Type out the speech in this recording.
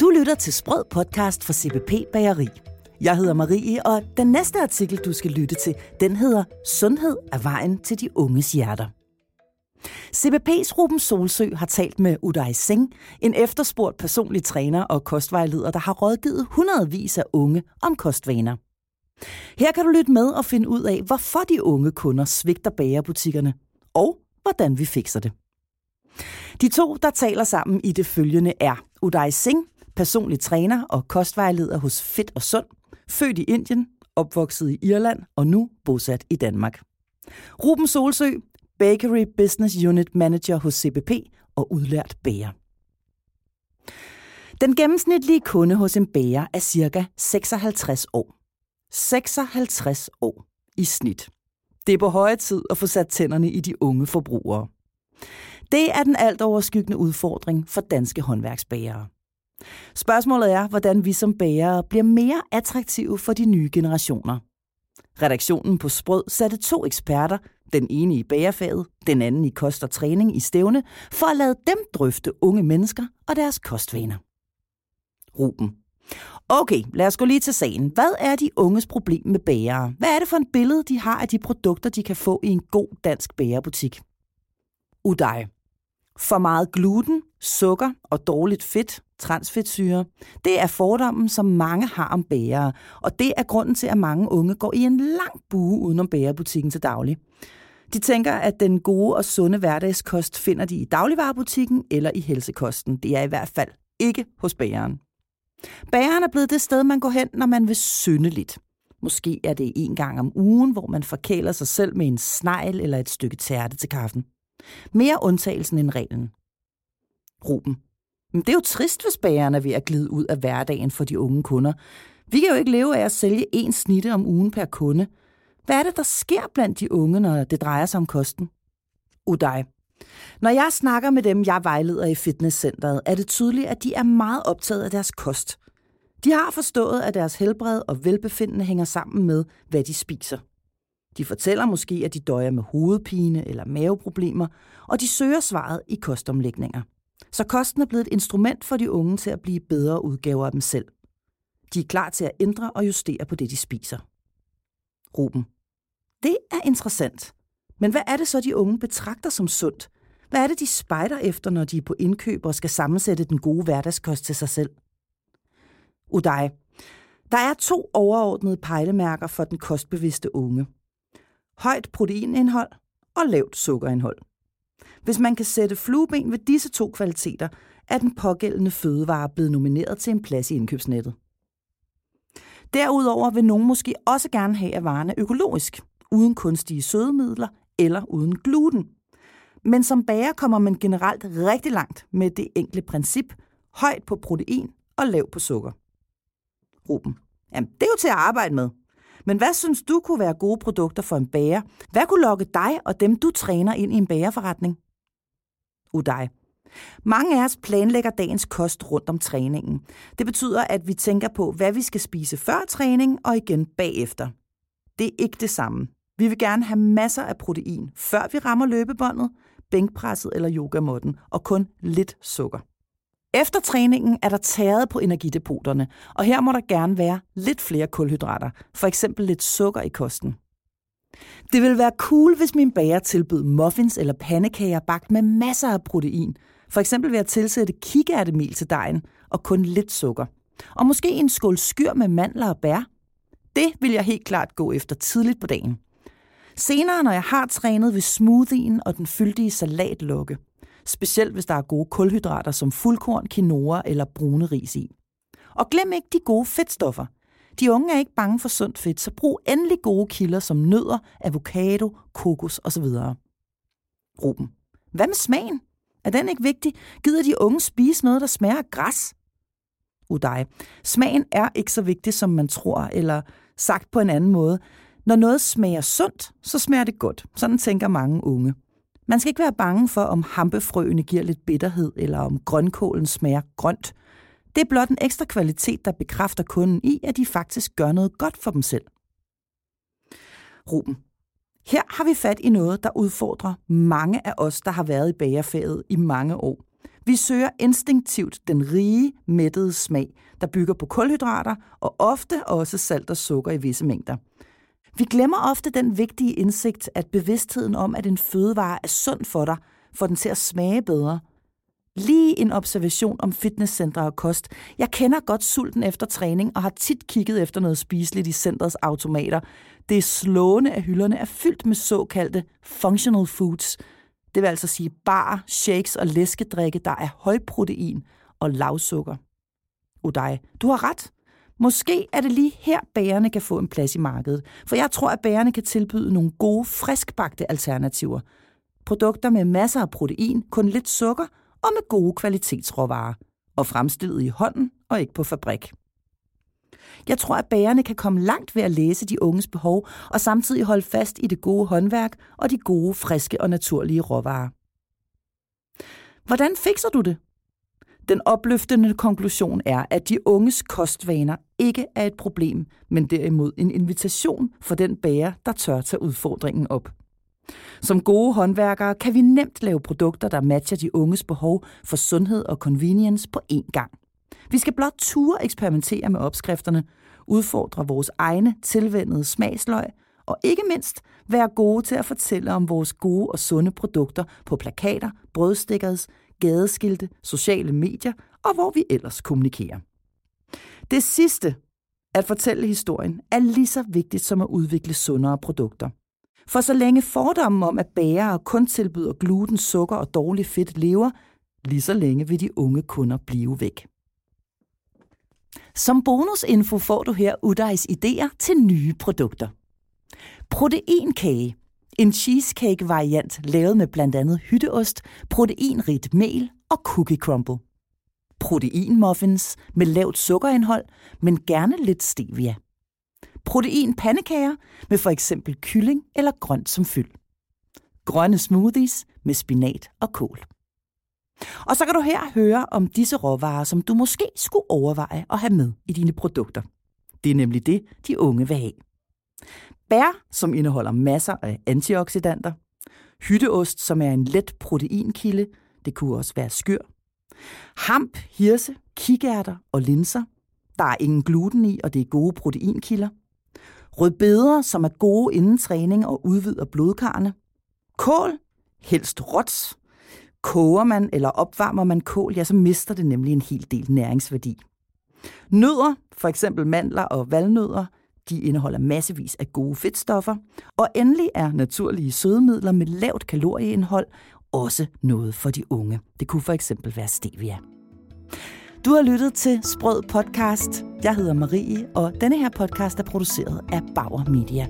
Du lytter til Sprød podcast fra CBP Bageri. Jeg hedder Marie, og den næste artikel, du skal lytte til, den hedder Sundhed er vejen til de unges hjerter. CBP's Ruben Solsø har talt med Uday Singh, en efterspurgt personlig træner og kostvejleder, der har rådgivet hundredvis af unge om kostvaner. Her kan du lytte med og finde ud af, hvorfor de unge kunder svigter bagerbutikkerne, og hvordan vi fikser det. De to, der taler sammen i det følgende, er Uday Singh, personlig træner og kostvejleder hos Fit og Sund, født i Indien, opvokset i Irland og nu bosat i Danmark. Ruben Solsø, Bakery Business Unit Manager hos CBP og udlært bager. Den gennemsnitlige kunde hos en bager er ca. 56 år. 56 år i snit. Det er på høje tid at få sat tænderne i de unge forbrugere. Det er den alt overskyggende udfordring for danske håndværksbagere. Spørgsmålet er, hvordan vi som bærere bliver mere attraktive for de nye generationer. Redaktionen på Sprød satte to eksperter, den ene i bagerfaget, den anden i kost og træning i stævne, for at lade dem drøfte unge mennesker og deres kostvaner. Ruben. Okay, lad os gå lige til sagen. Hvad er de unges problem med bærere? Hvad er det for en billede, de har af de produkter, de kan få i en god dansk bagerbutik? Uday. For meget gluten, sukker og dårligt fedt, transfedtsyre, det er fordommen, som mange har om bærere, og det er grunden til, at mange unge går i en lang bue udenom bærebutikken til daglig. De tænker, at den gode og sunde hverdagskost finder de i dagligvarerbutikken eller i helsekosten. Det er i hvert fald ikke hos bageren. Bageren er blevet det sted, man går hen, når man vil synde lidt. Måske er det en gang om ugen, hvor man forkæler sig selv med en snegl eller et stykke tærte til kaffen. Mere undtagelsen end reglen. Ruben. Men det er jo trist, hvis bageren er ved at glide ud af hverdagen for de unge kunder. Vi kan jo ikke leve af at sælge én snitte om ugen per kunde. Hvad er det, der sker blandt de unge, når det drejer sig om kosten? Uday. Når jeg snakker med dem, jeg vejleder i fitnesscenteret, er det tydeligt, at de er meget optaget af deres kost. De har forstået, at deres helbred og velbefindende hænger sammen med, hvad de spiser. De fortæller måske, at de døjer med hovedpine eller maveproblemer, og de søger svaret i kostomlægninger. Så kosten er blevet et instrument for de unge til at blive bedre udgaver af dem selv. De er klar til at ændre og justere på det, de spiser. Ruben. Det er interessant. Men hvad er det så, de unge betragter som sundt? Hvad er det, de spejder efter, når de er på indkøb og skal sammensætte den gode hverdagskost til sig selv? Uday. Der er to overordnede pejlemærker for den kostbevidste unge. Højt proteinindhold og lavt sukkerindhold. Hvis man kan sætte flueben ved disse to kvaliteter, er den pågældende fødevare blevet nomineret til en plads i indkøbsnettet. Derudover vil nogen måske også gerne have, at varen er økologisk, uden kunstige sødemidler eller uden gluten. Men som bager kommer man generelt rigtig langt med det enkle princip, højt på protein og lav på sukker. Ruben. Jamen, det er jo til at arbejde med. Men hvad synes du kunne være gode produkter for en bager? Hvad kunne lokke dig og dem, du træner ind i en bagerforretning? Udej. Mange af os planlægger dagens kost rundt om træningen. Det betyder, at vi tænker på, hvad vi skal spise før træning og igen bagefter. Det er ikke det samme. Vi vil gerne have masser af protein, før vi rammer løbebåndet, bænkpresset eller yogamotten, og kun lidt sukker. Efter træningen er der tæret på energidepoterne, og her må der gerne være lidt flere kulhydrater, for eksempel lidt sukker i kosten. Det ville være cool, hvis min bager tilbød muffins eller pandekager bagt med masser af protein, for eksempel ved at tilsætte kikærtemel til dejen og kun lidt sukker. Og måske en skål skyr med mandler og bær. Det vil jeg helt klart gå efter tidligt på dagen. Senere, når jeg har trænet vil smoothien og den fyldige salat lukke. Specielt hvis der er gode kulhydrater som fuldkorn, quinoa eller brune ris i. Og glem ikke de gode fedtstoffer. De unge er ikke bange for sundt fedt, så brug endelig gode kilder som nødder, avocado, kokos osv. Ruben. Hvad med smagen? Er den ikke vigtig? Gider de unge spise noget, der smager af græs? Udej. Smagen er ikke så vigtig, som man tror, eller sagt på en anden måde. Når noget smager sundt, så smager det godt. Sådan tænker mange unge. Man skal ikke være bange for, om hampefrøene giver lidt bitterhed, eller om grønkålen smager grønt. Det er blot en ekstra kvalitet, der bekræfter kunden i, at de faktisk gør noget godt for dem selv. Ruben. Her har vi fat i noget, der udfordrer mange af os, der har været i bagerfaget i mange år. Vi søger instinktivt den rige, mættede smag, der bygger på kulhydrater og ofte også salt og sukker i visse mængder. Vi glemmer ofte den vigtige indsigt, at bevidstheden om, at en fødevare er sund for dig, får den til at smage bedre. Lige en observation om fitnesscentre og kost. Jeg kender godt sulten efter træning og har tit kigget efter noget spiseligt i centrets automater. Det er slående, at hylderne er fyldt med såkaldte functional foods. Det vil altså sige bar, shakes og læskedrikke, der er højprotein og lavsukker. Udaj, du har ret. Måske er det lige her, bærerne kan få en plads i markedet, for jeg tror, at bærerne kan tilbyde nogle gode, friskbagte alternativer. Produkter med masser af protein, kun lidt sukker og med gode kvalitetsråvarer, og fremstillet i hånden og ikke på fabrik. Jeg tror, at bærerne kan komme langt ved at læse de unges behov og samtidig holde fast i det gode håndværk og de gode, friske og naturlige råvarer. Hvordan fikser du det? Den opløftende konklusion er, at de unges kostvaner ikke er et problem, men derimod en invitation for den bager, der tør tage udfordringen op. Som gode håndværkere kan vi nemt lave produkter, der matcher de unges behov for sundhed og convenience på én gang. Vi skal blot ture eksperimentere med opskrifterne, udfordre vores egne tilvændede smagsløg og ikke mindst være gode til at fortælle om vores gode og sunde produkter på plakater, brødstickers, gadeskilte, sociale medier og hvor vi ellers kommunikerer. Det sidste, at fortælle historien, er lige så vigtigt som at udvikle sundere produkter. For så længe fordommen om, at bærere kun tilbyder gluten, sukker og dårlig fedt lever, lige så længe vil de unge kunder blive væk. Som bonusinfo får du her Udajs idéer til nye produkter. Proteinkage. En cheesecake-variant lavet med blandt andet hytteost, proteinrigt mel og cookie crumble. Proteinmuffins med lavt sukkerindhold, men gerne lidt stevia. Proteinpandekager med for eksempel kylling eller grønt som fyld. Grønne smoothies med spinat og kål. Og så kan du her høre om disse råvarer, som du måske skulle overveje at have med i dine produkter. Det er nemlig det, de unge vil have. Bær, som indeholder masser af antioxidanter. Hytteost, som er en let proteinkilde. Det kunne også være skyr. Hamp, hirse, kikærter og linser. Der er ingen gluten i, og det er gode proteinkilder. Rødbeder, som er gode inden træning og udvider blodkarrene, Kål, helst råt, Koger man eller opvarmer man kål, ja, så mister det nemlig en hel del næringsværdi. Nødder, for eksempel mandler og valnødder, de indeholder massevis af gode fedtstoffer. Og endelig er naturlige sødemidler med lavt kalorieindhold også noget for de unge. Det kunne for eksempel være stevia. Du har lyttet til Sprød Podcast. Jeg hedder Marie, og denne her podcast er produceret af Bauer Media.